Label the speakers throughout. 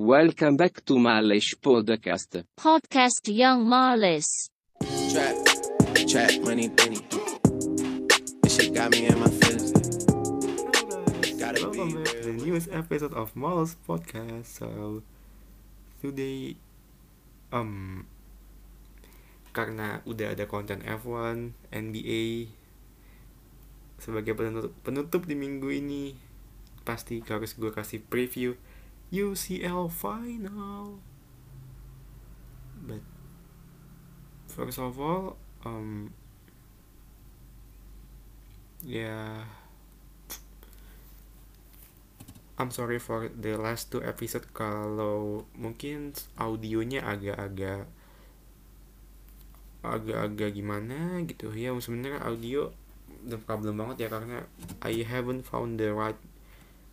Speaker 1: Welcome back to Malish Podcast.
Speaker 2: Podcast Young Marlis.
Speaker 3: Trap, trap, money, penny. This shit got me in my feelings. Gotta
Speaker 4: Welcome
Speaker 3: be
Speaker 4: back to the newest episode of Mal's podcast. So today, um, karena udah ada konten F1, NBA sebagai penutup, penutup di minggu ini, pasti harus gue kasih preview UCL final. But first of all, um, yeah. I'm sorry for the last two episode kalau mungkin audionya agak-agak agak-agak gimana gitu ya sebenarnya audio the problem banget ya karena I haven't found the right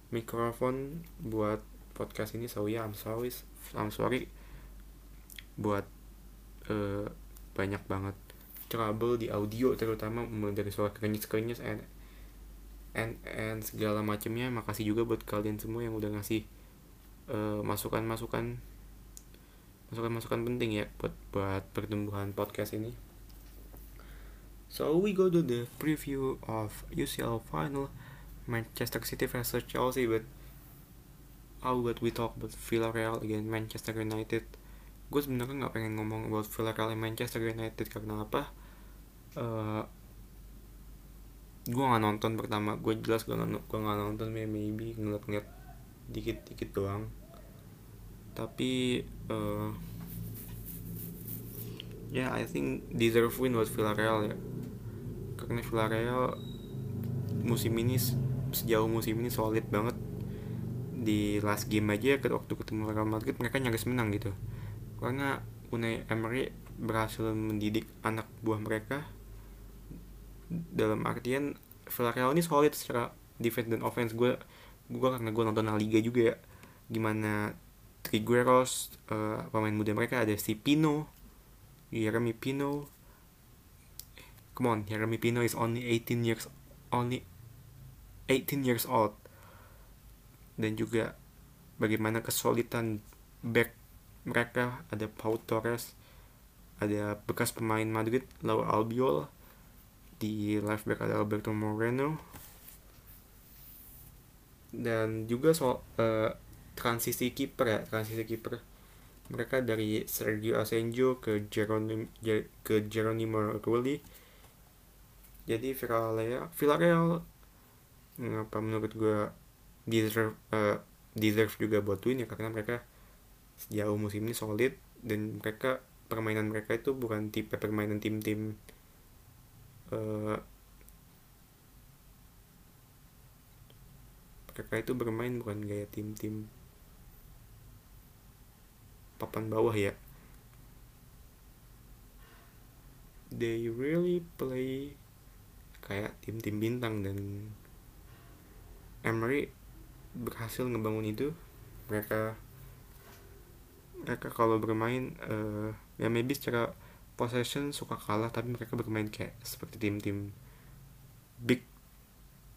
Speaker 4: microphone buat podcast ini so yeah I'm sorry I'm sorry buat eh, banyak banget trouble di audio terutama dari suara kerenyes-kerenyes and and and segala macamnya makasih juga buat kalian semua yang udah ngasih eh, masukan-masukan masukan-masukan penting ya buat buat pertumbuhan podcast ini. So we go to the preview of UCL final Manchester City versus Chelsea but how about we talk about Villarreal again Manchester United? Gue sebenarnya nggak pengen ngomong about Villarreal and Manchester United karena apa? Eh, gue nggak nonton pertama. Gue jelas gue nggak gue nggak nonton may- maybe ngeliat-ngeliat dikit-dikit doang. Tapi eh ya I think deserve win buat Villarreal ya. Karena Villarreal musim ini se- sejauh musim ini solid banget di last game aja waktu ketemu Real Madrid mereka nyaris menang gitu. Karena Unai Emery berhasil mendidik anak buah mereka. Dalam artian Villarreal ini solid secara defense dan offense. Gue gue karena gue nonton Liga juga ya gimana Trigueros eh, pemain muda mereka ada si Pino Jeremy Pino. Come on Jeremy Pino is only 18 years only 18 years old dan juga bagaimana kesulitan back mereka. Ada Pau Torres ada bekas pemain Madrid Lau Albiol. Di left back ada Alberto Moreno. Dan juga soal eh, transisi kiper ya transisi kiper. Mereka dari Sergio Asenjo ke Geronimo ke Geronimo Rulli jadi Villarreal Villarreal ngapa menurut gue deserve eh, deserve juga buat win ya karena mereka sejauh musim ini solid dan mereka permainan mereka itu bukan tipe permainan tim-tim eh, mereka itu bermain bukan gaya tim-tim papan bawah ya. They really play kayak tim-tim bintang dan Emery berhasil ngebangun itu mereka mereka kalau bermain eh, ya maybe secara possession suka kalah tapi mereka bermain kayak seperti tim-tim big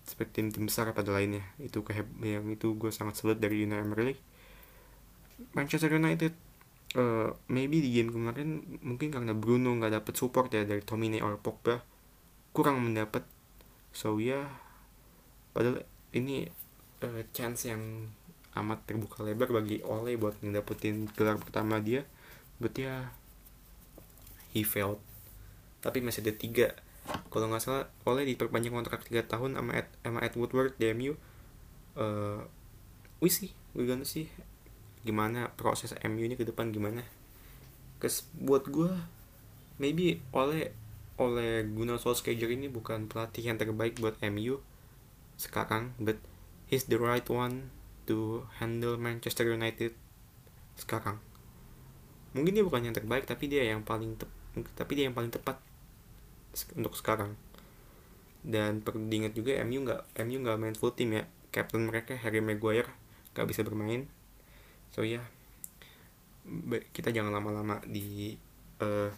Speaker 4: seperti tim-tim besar pada lainnya. Itu keheb yang itu gue sangat salut dari Unai Emery Manchester United eh, maybe di game kemarin mungkin karena Bruno nggak dapet support ya dari Tomine or Pogba kurang mendapat. So ya padahal ini eh, chance yang amat terbuka lebar bagi Ole buat ngedapetin gelar pertama dia but ya he failed. Tapi masih ada tiga. Kalau nggak salah Ole diperpanjang kontrak 3 tahun sama Ed, sama Ed Woodward di MU uh, we see we gonna see gimana proses MU ini ke depan gimana. Kes buat gue maybe Ole oleh Gunnar Solskjaer ini bukan pelatih yang terbaik buat MU sekarang but he's the right one to handle Manchester United sekarang. Mungkin dia bukan yang terbaik tapi dia yang paling tep tapi dia yang paling tepat untuk sekarang. Dan perlu diingat juga MU nggak MU nggak main full team ya. Captain mereka Harry Maguire nggak bisa bermain. So ya. Ba- kita jangan lama-lama di eh,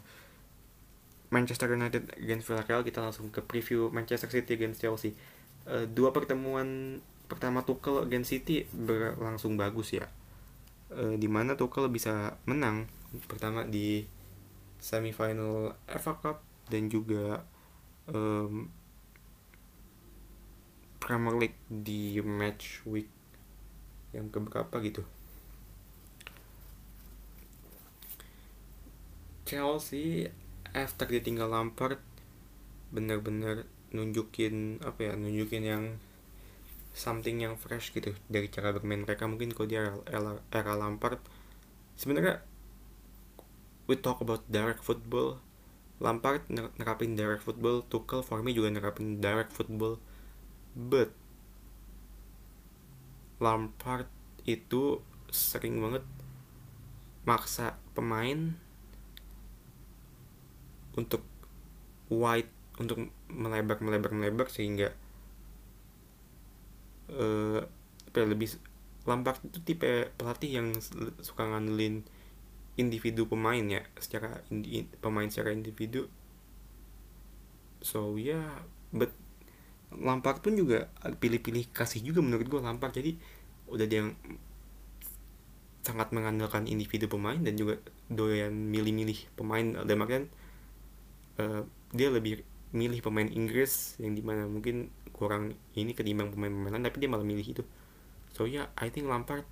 Speaker 4: Manchester United against Villarreal. Kita langsung ke preview Manchester City against Chelsea. Eh, dua pertemuan pertama Tuchel against City berlangsung bagus ya. Uh, di mana Tuchel bisa menang. Pertama di semifinal FA Cup dan juga um, Premier League di match week yang keberapa gitu. Chelsea after ditinggal Lampard bener-bener nunjukin apa ya nunjukin yang something yang fresh gitu dari cara bermain mereka. Mungkin kalau dia era, era Lampard sebenarnya we talk about direct football. Lampard nerapin direct football Tuchel for me juga nerapin direct football. But Lampard itu sering banget maksa pemain untuk wide untuk melebar melebar melebar sehingga uh, lebih Lampard itu tipe pelatih yang suka ngandelin individu pemain ya secara indi, pemain secara individu. So ya yeah, but Lampard pun juga pilih-pilih kasih juga menurut gue Lampard. Jadi udah dia yang sangat mengandalkan individu pemain dan juga doyan milih-milih pemain. Dan makanya uh, dia lebih milih pemain Inggris yang di mana mungkin kurang ini ketimbang pemain-pemain lain tapi dia malah milih itu. So ya yeah, I think Lampard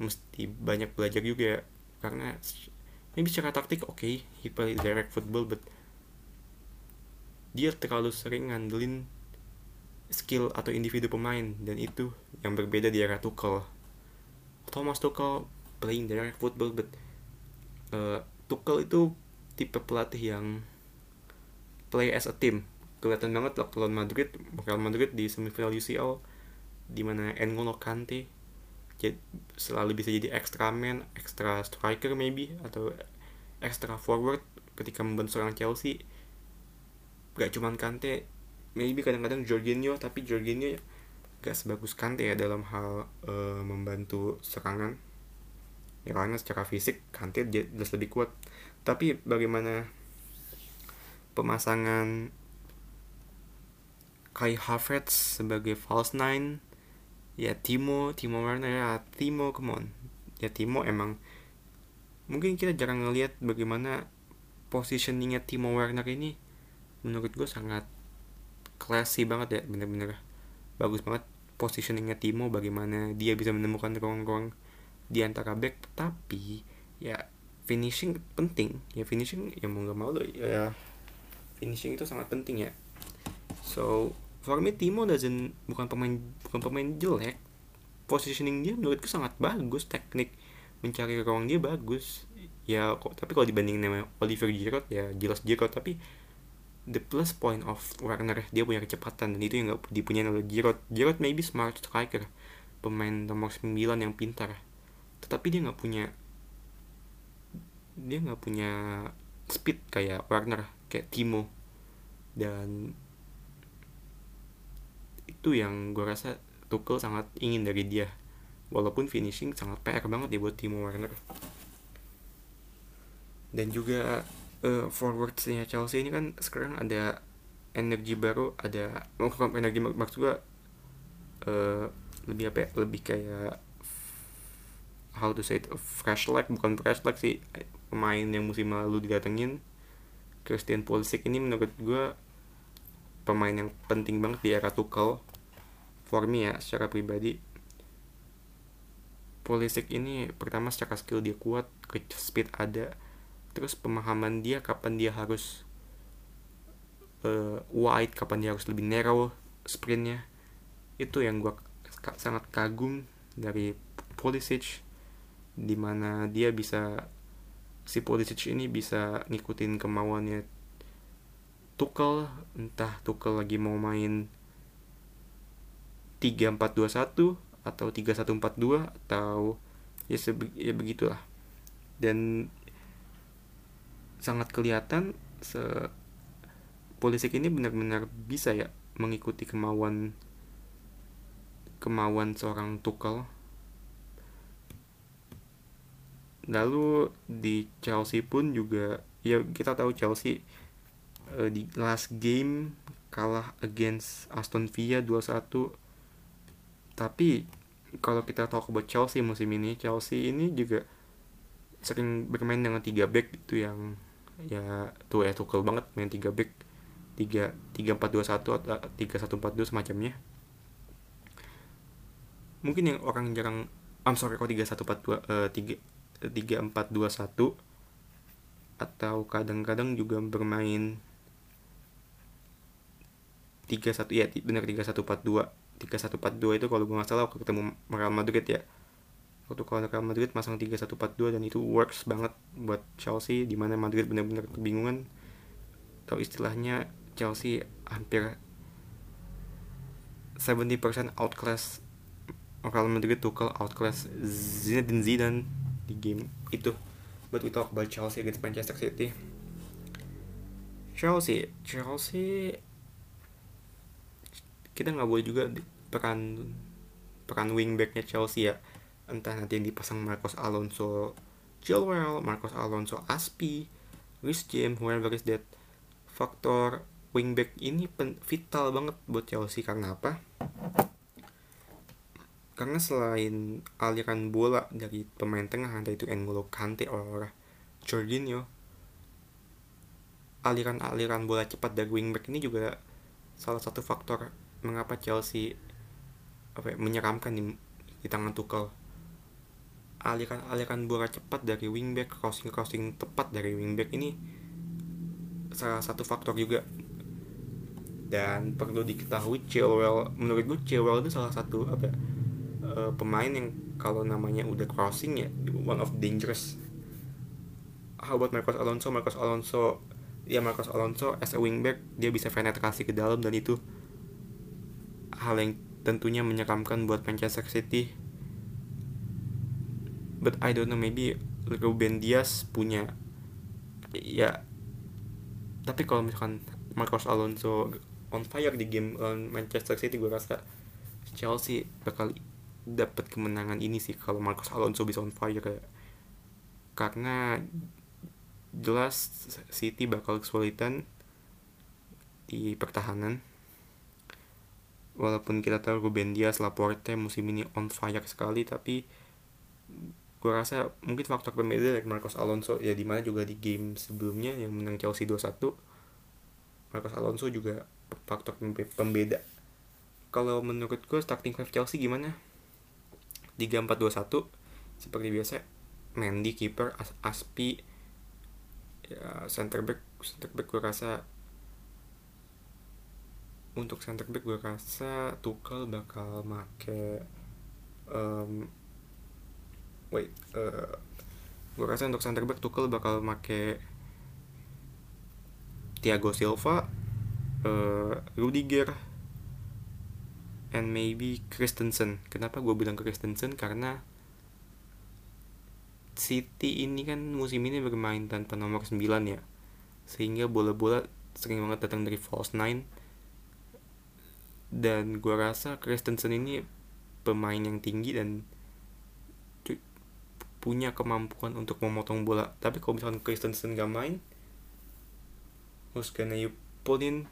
Speaker 4: mesti banyak belajar juga ya. Karena maybe secara taktik oke okay, he play direct football but dia terlalu sering ngandelin skill atau individu pemain dan itu yang berbeda di era Tuchel. Thomas Tuchel playing direct football but uh, Tuchel itu tipe pelatih yang play as a team. Kelihatan banget waktu lawan Madrid Real Madrid di semifinal UCL di mana N'Golo Kante selalu bisa jadi extra man, extra striker maybe atau extra forward ketika membantu seorang Chelsea. Gak cuman Kante maybe kadang-kadang Jorginho tapi Jorginho gak sebagus Kante ya dalam hal uh, membantu serangan. Ya karena secara fisik Kante jelas lebih kuat. Tapi bagaimana pemasangan Kai Havertz sebagai false nine. Ya Timo Timo Werner ya Timo come on. Ya Timo emang mungkin kita jarang ngelihat bagaimana positioningnya Timo Werner ini. Menurut gue sangat classy banget ya bener-bener bagus banget positioningnya Timo bagaimana dia bisa menemukan ruang-ruang di antara back. Tapi ya finishing penting. Ya finishing ya mau nggak mau loh ya finishing itu sangat penting ya. So for me Timo doesn't bukan pemain bukan pemain jelek. Positioning dia menurutku sangat bagus teknik mencari ruang dia bagus. Ya kok tapi kalau dibandingin sama Oliver Giroud ya jelas Giroud tapi the plus point of Werner dia punya kecepatan dan itu yang gak dipunyai oleh Giroud. Giroud maybe smart striker pemain nomor 9 yang pintar tetapi dia nggak punya dia nggak punya speed kayak Werner kayak Timo. Dan itu yang gue rasa Tuchel sangat ingin dari dia. Walaupun finishing sangat PR banget ya buat Timo Werner. Dan juga uh, forwardsnya Chelsea ini kan sekarang ada energi baru ada oh, energi maksud gue uh, lebih apa ya? Lebih kayak how to say it fresh leg bukan fresh leg sih pemain yang musim lalu didatengin Christian Pulisic ini menurut gue pemain yang penting banget di era Tuchel. For me ya secara pribadi Pulisic ini pertama secara skill dia kuat speed ada terus pemahaman dia kapan dia harus uh, wide kapan dia harus lebih narrow sprintnya. Itu yang gue sangat kagum dari Pulisic di mana dia bisa si Pulisic ini bisa ngikutin kemauannya Tukel entah Tukel lagi mau main 3421 atau 3142 atau ya, sebe ya begitulah. Dan sangat kelihatan se polisi ini benar-benar bisa ya mengikuti kemauan kemauan seorang Tukel lalu di Chelsea pun juga ya kita tahu Chelsea uh, di last game kalah against Aston Villa 2-1 tapi kalau kita talk about Chelsea musim ini Chelsea ini juga sering bermain dengan tiga back itu yang ya tuh ya tukel banget main tiga back. Tiga tiga empat dua satu atau tiga satu empat dua semacamnya. Mungkin yang orang jarang I'm sorry kok tiga satu empat dua eh, tiga tiga empat dua satu atau kadang-kadang juga bermain tiga satu ya benar tiga satu empat dua. tiga satu empat dua itu kalau gue nggak salah waktu ketemu Real Madrid ya. Waktu kalau Real Madrid masang tiga satu empat dua dan itu works banget buat Chelsea di mana Madrid benar-benar kebingungan. Atau istilahnya Chelsea hampir 70% outclass Real Madrid Tuchel outclass Zinedine Zidane di game itu. But we talk about Chelsea against Manchester City. Chelsea Chelsea kita nggak boleh juga peran peran wingbacknya Chelsea ya. Entah nanti yang dipasang Marcos Alonso Chilwell, Marcos Alonso Aspi, Rhys James, whoever is that faktor wingback ini pen- vital banget buat Chelsea. Karena apa? Karena selain aliran bola dari pemain tengah entah itu N'Golo Kante or Jorginho. Aliran-aliran bola cepat dari wingback ini juga salah satu faktor mengapa Chelsea apa ya, menyeramkan di, di tangan Tuchel. Aliran-aliran bola cepat dari wingback crossing-crossing tepat dari wingback ini salah satu faktor juga. Dan perlu diketahui Chilwell menurut gue Chilwell itu salah satu apa ya, eh, pemain yang kalau namanya udah crossing ya one of dangerous. How about Marcos Alonso? Marcos Alonso ya Marcos Alonso as a wingback dia bisa penetrasi ke dalam dan itu hal yang tentunya menyeramkan buat Manchester City. But I don't know maybe Ruben Dias punya ya tapi kalau misalkan Marcos Alonso on fire di game Manchester City gue rasa Chelsea bakal dapat kemenangan ini sih kalau Marcos Alonso bisa on fire kayak. Karena jelas City bakal kesulitan di pertahanan. Walaupun kita tahu Ruben Dias Laporte musim ini on fire sekali tapi gue rasa mungkin faktor pembeda dari Marcos Alonso. Ya di mana juga di game sebelumnya yang menang Chelsea 2-1 Marcos Alonso juga faktor pembe- pembeda. Kalau menurut gue starting five Chelsea gimana 3-4-2-1 seperti biasa Mendy kiper As Aspi ya center back center back gue rasa untuk center back gue rasa Tuchel bakal make um, wait uh, gue rasa untuk center back Tuchel bakal make Thiago Silva uh, Rudiger and maybe Christensen. Kenapa gue bilang Christensen? Karena City ini kan musim ini bermain tanpa nomor 9 ya. Sehingga bola-bola sering banget datang dari false nine. Dan gue rasa Christensen ini pemain yang tinggi dan punya kemampuan untuk memotong bola. Tapi kalau misalkan Christensen gak main who's gonna you put in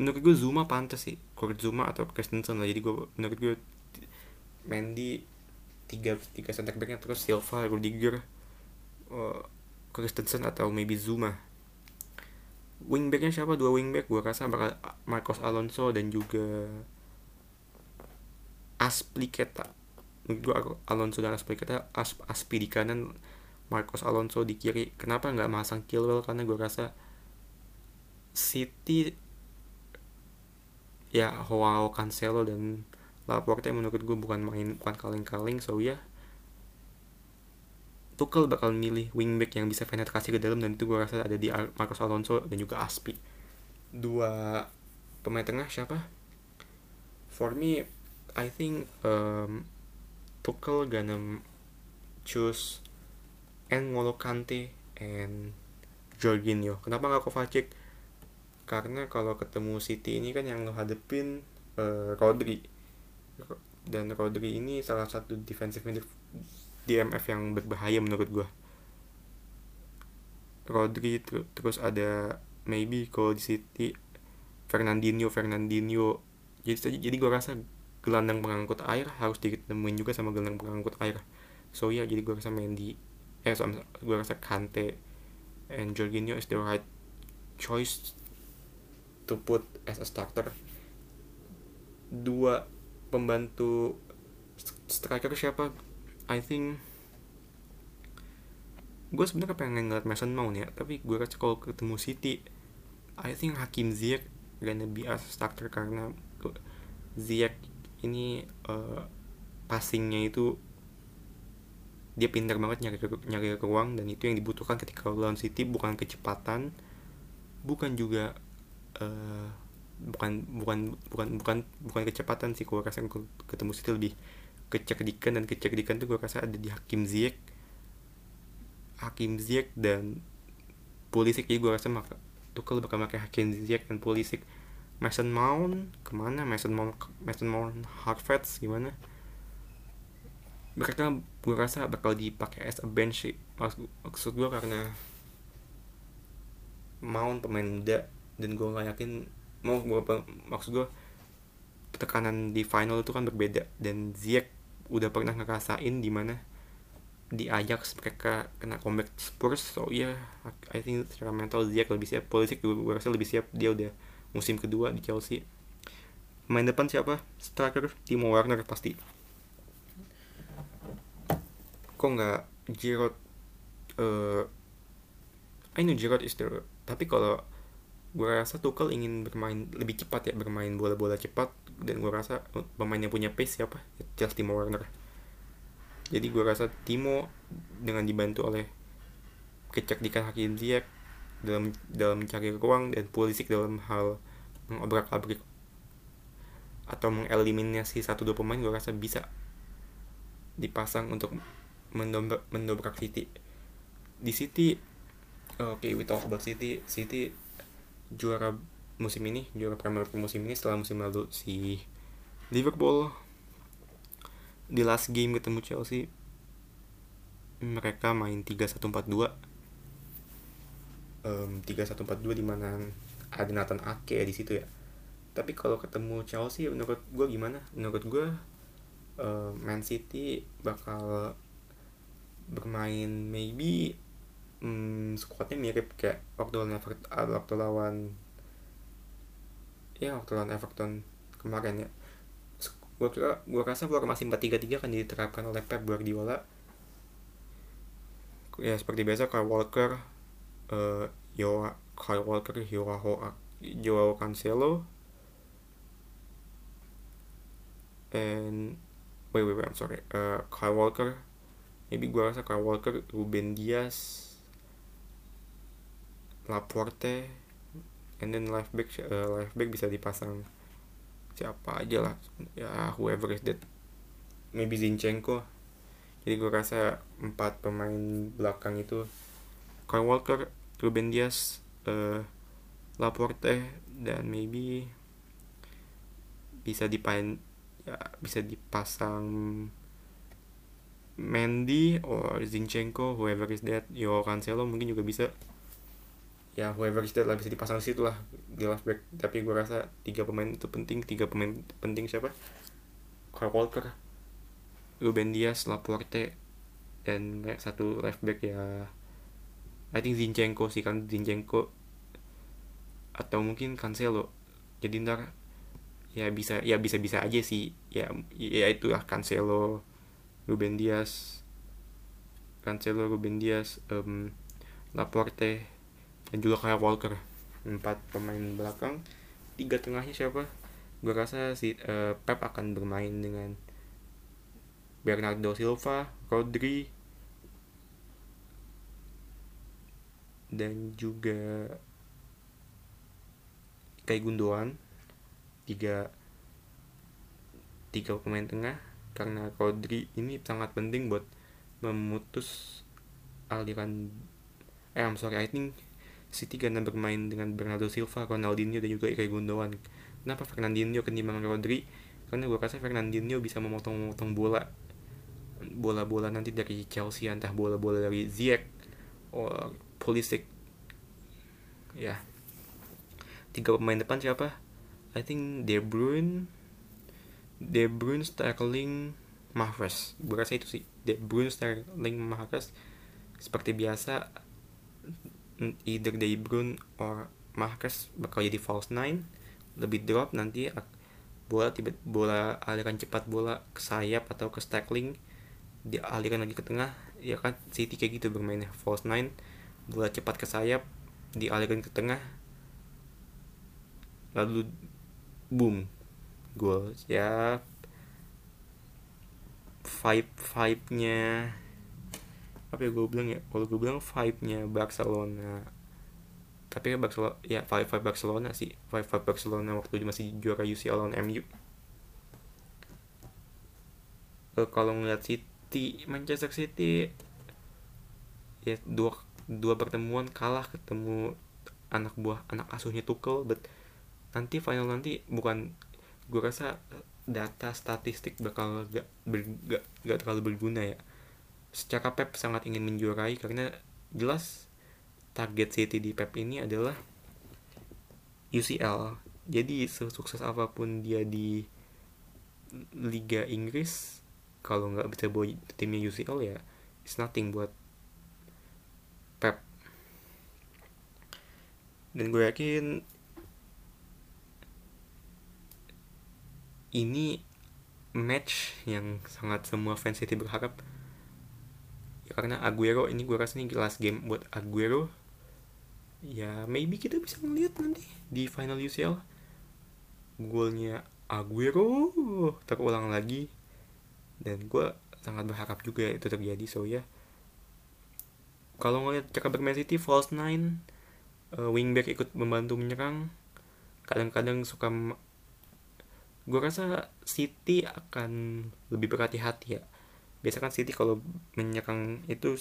Speaker 4: menurut gue Zuma pantas sih. Kurt Zuma atau Christensen lah. Jadi gue menurut gue Mendy tiga tiga center backnya terus Silva Rudiger uh, Christensen atau maybe Zuma. Wingbacknya siapa? Dua wingback gue rasa bakal Marcos Alonso dan juga Aspilicueta menurut gue Alonso dan Aspilicueta As, Aspi di kanan Marcos Alonso di kiri. Kenapa nggak masang Chilwell karena gue rasa City ya Joao Cancelo dan Laporte menurut gue bukan main bukan kaleng-kaleng so ya. Tuchel bakal milih wingback yang bisa penetrasi ke dalam dan itu gue rasa ada di Ar- Marcos Alonso dan juga Aspi. Dua pemain tengah siapa? For me I think um, Tuchel gonna choose N'Golo Kante and Jorginho. Kenapa nggak Kovacic karena kalau ketemu City ini kan yang lo hadepin uh, Rodri. Dan Rodri ini salah satu defensive midfield DMF yang berbahaya menurut gue Rodri ter- terus ada maybe kalau di City Fernandinho Fernandinho. Jadi jadi gue rasa gelandang pengangkut air harus ditemuin juga sama gelandang pengangkut air. So ya yeah, jadi gue rasa Mendy eh so, gue rasa Kante and Jorginho is the right choice to put as a starter. Dua pembantu striker siapa? I think gue sebenarnya pengen ngeliat Mason Mount ya tapi gue rasa kalau ketemu City I think Hakim Ziyech gonna be as starter karena Ziyech ini uh, passingnya itu dia pintar banget nyari nyari ruang dan itu yang dibutuhkan ketika lawan City bukan kecepatan bukan juga uh, bukan bukan bukan bukan bukan kecepatan sih gue rasa ketemu City lebih kecerdikan dan kecerdikan tuh gue rasa ada di Hakim Ziyech. Hakim Ziyech dan Pulisic jadi gue rasa maka Tuchel bakal pakai Hakim Ziyech dan Pulisic. Mason Mount ke mana? Mason Mount Mason Mount Hartford gimana? Mereka gue rasa bakal dipakai as a bench sih. Maksud, maksud gue karena Mount pemain muda dan gue nggak yakin mau gue maksud gue tekanan di final itu kan berbeda. Dan Ziyech udah pernah ngerasain di mana di Ajax mereka kena comeback Spurs. So iya yeah, I think secara mental Ziyech lebih siap. Pulisic gue rasa lebih siap. Dia udah musim kedua di Chelsea. Main depan siapa? Striker Timo Werner pasti. Kok nggak Giroud uh, I know Giroud is the tapi kalau gue rasa Tuchel ingin bermain lebih cepat ya bermain bola-bola cepat dan gue rasa pemain yang punya pace siapa? Just Timo Werner jadi gue rasa Timo dengan dibantu oleh kecerdikan Hakim Ziyech dalam dalam mencari ruang dan Pulisic dalam hal mengobrak-abrik atau mengeliminasi satu dua pemain gue rasa bisa dipasang untuk mendobrak, mendobrak City. Di City oke okay, we talk about City. City juara musim ini juara Premier League musim ini setelah musim lalu si Liverpool. Di last game ketemu Chelsea mereka main 3-1-4-2 um, 3142 di mana ada Nathan Ake di situ ya. Tapi kalau ketemu Chelsea menurut gue gimana? Menurut gue uh, Man City bakal bermain maybe um, squadnya mirip kayak waktu lawan Everton, ah, waktu lawan ya waktu lawan Everton kemarin ya. Gue kira gue rasa formasi 4-3-3 akan diterapkan oleh Pep Guardiola. Ya seperti biasa kayak Walker uh, Yo Kyle Walker, Joao, Joao Cancelo, and wait wait wait I'm sorry, uh, Kyle Walker, maybe gue rasa Kyle Walker, Ruben Dias, Laporte, and then left back uh, left back bisa dipasang siapa aja lah. Ya whoever is that. Maybe Zinchenko. Jadi gue rasa empat pemain belakang itu Kyle Walker Ruben Dias uh, Laporte dan maybe bisa dipain ya bisa dipasang Mendy or Zinchenko whoever is that. Yo Cancelo mungkin juga bisa ya whoever that lah bisa dipasang situ lah di left back. Tapi gue rasa tiga pemain itu penting tiga pemain penting siapa? Kyle Walker Ruben Dias Laporte dan satu left back ya I think Zinchenko sih kan Zinchenko atau mungkin Cancelo. Jadi ntar ya bisa ya bisa bisa aja sih ya ya itu lah Cancelo Ruben Dias Cancelo Ruben Dias um, Laporte dan juga kayak Walker. Empat pemain belakang. Tiga tengahnya siapa? Gue rasa si uh, Pep akan bermain dengan Bernardo Silva Rodri dan juga kayak Gundogan. Tiga tiga pemain tengah. Karena Rodri ini sangat penting buat memutus aliran eh I'm sorry I think City karena bermain dengan Bernardo Silva, Ronaldinho dan juga Ilkay Gundogan. Kenapa Fernandinho ketimbang Rodri? Karena gue rasa Fernandinho bisa memotong-motong bola bola-bola nanti dari Chelsea entah bola-bola dari Ziyech or Pulisic ya tiga pemain depan siapa I think De Bruyne De Bruyne, Sterling, Mahrez. Gue rasa itu sih. De Bruyne, Sterling, Mahrez seperti biasa either De Bruyne or Mahrez bakal jadi false nine. Lebih drop nanti bola tiba bola aliran cepat bola ke sayap atau ke Sterling dialirkan lagi ke tengah ya kan? City kayak gitu bermainnya false nine. Bola cepat ke sayap dialirkan ke tengah. Lalu boom gol. Ya. Vibe vibe nya apa ya gue bilang ya kalau gue bilang vibe nya Barcelona tapi kan Barcelona ya vibe vibe Barcelona sih. Vibe vibe Barcelona waktu masih juara UCL lawan MU uh, kalau ngeliat City Manchester City ya dua dua pertemuan kalah ketemu anak buah anak asuhnya Tuchel but nanti final nanti bukan gue rasa data statistik bakal gak, ber, gak, gak terlalu berguna ya secara Pep sangat ingin menjuarai karena jelas target City di Pep ini adalah UCL jadi sesukses apa pun dia di Liga Inggris kalau nggak bisa bawa timnya UCL ya it's nothing buat Pep. Dan gue yakin ini match yang sangat semua fans City berharap karena Aguero ini gue rasa ini last game buat Aguero. Ya maybe kita bisa ngeliat nanti di final UCL golnya Aguero terulang lagi. Dan gue sangat berharap juga itu terjadi so ya. Kalau ngeliat cara bermain City false nine uh, wingback ikut membantu menyerang. Kadang-kadang suka gue rasa City akan lebih berhati-hati ya biasa kan City kalau menyerang itu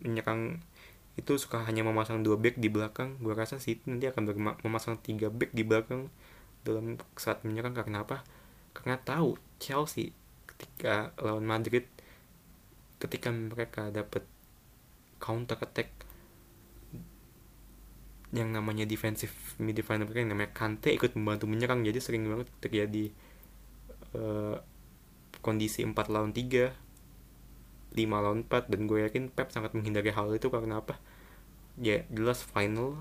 Speaker 4: menyerang itu suka hanya memasang dua back di belakang. Gue rasa City nanti akan memasang tiga back di belakang dalam saat menyerang karena apa? Karena tahu Chelsea ketika lawan Madrid ketika mereka dapat counter attack yang namanya defensive midfielder mereka yang namanya Kante ikut membantu menyerang. Jadi sering banget terjadi uh, kondisi 4 lawan 3 5 lawan 4 dan gue yakin Pep sangat menghindari hal itu karena apa? Ya jelas final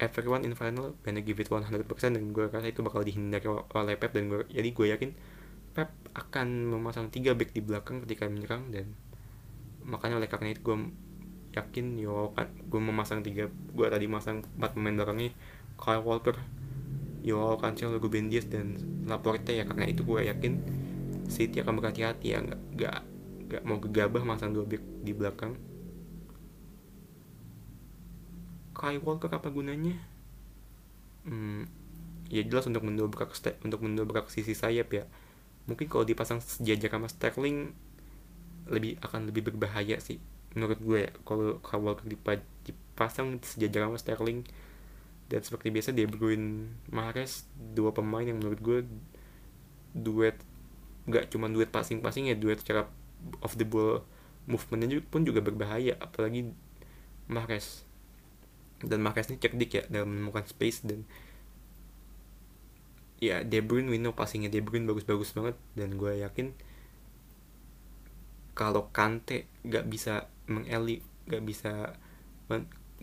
Speaker 4: everyone in final gonna give it 100% dan gue rasa itu bakal dihindari oleh Pep dan gue jadi gue yakin Pep akan memasang 3 back di belakang ketika menyerang dan makanya oleh karena itu gue yakin yo kan gue memasang tiga gue tadi masang empat pemain belakangnya Kyle Walker yo Cancelo Ruben Dias dan Laporte ya karena itu gue yakin City akan berhati-hati ya nggak nggak nggak mau gegabah masang dua back di belakang. Kyle Walker apa gunanya? Hmm, ya jelas untuk mendobrak untuk mendobrak sisi sayap ya. Mungkin kalau dipasang sejajar sama Sterling lebih akan lebih berbahaya sih menurut gue ya. Kalau Walker dipasang sejajar sama Sterling dan seperti biasa De Bruyne Mahrez dua pemain yang menurut gue duet nggak cuma duet passing-passing ya duet secara off the ball movementnya pun juga berbahaya apalagi Mahrez dan Mahrez ini cerdik ya dalam menemukan space dan ya De Bruyne we know passingnya De Bruyne bagus-bagus banget dan gue yakin kalau Kante gak bisa mengeli gak bisa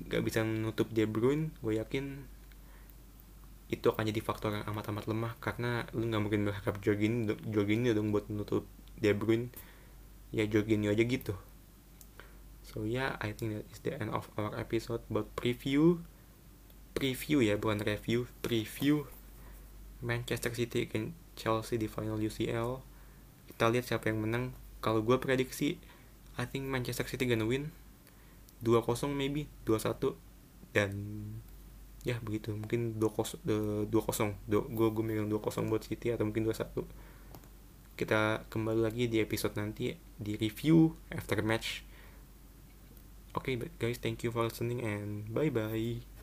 Speaker 4: gak bisa menutup De Bruyne gue yakin itu akan jadi faktor yang amat-amat lemah karena lu nggak mungkin berharap Jorginho Jorginho dong buat menutup De Bruyne ya Jorginho aja gitu. So yeah I think that is the end of our episode about preview. Preview ya bukan review preview. Manchester City against Chelsea di final UCL kita lihat siapa yang menang. Kalau gue prediksi I think Manchester City gonna win. 2-0 maybe 2-1 dan ya begitu. Mungkin 2-0 2-0 gue gue megang 2-0 buat City atau mungkin 2-1 kita kembali lagi di episode nanti di review after match. Oke okay, guys thank you for listening and bye bye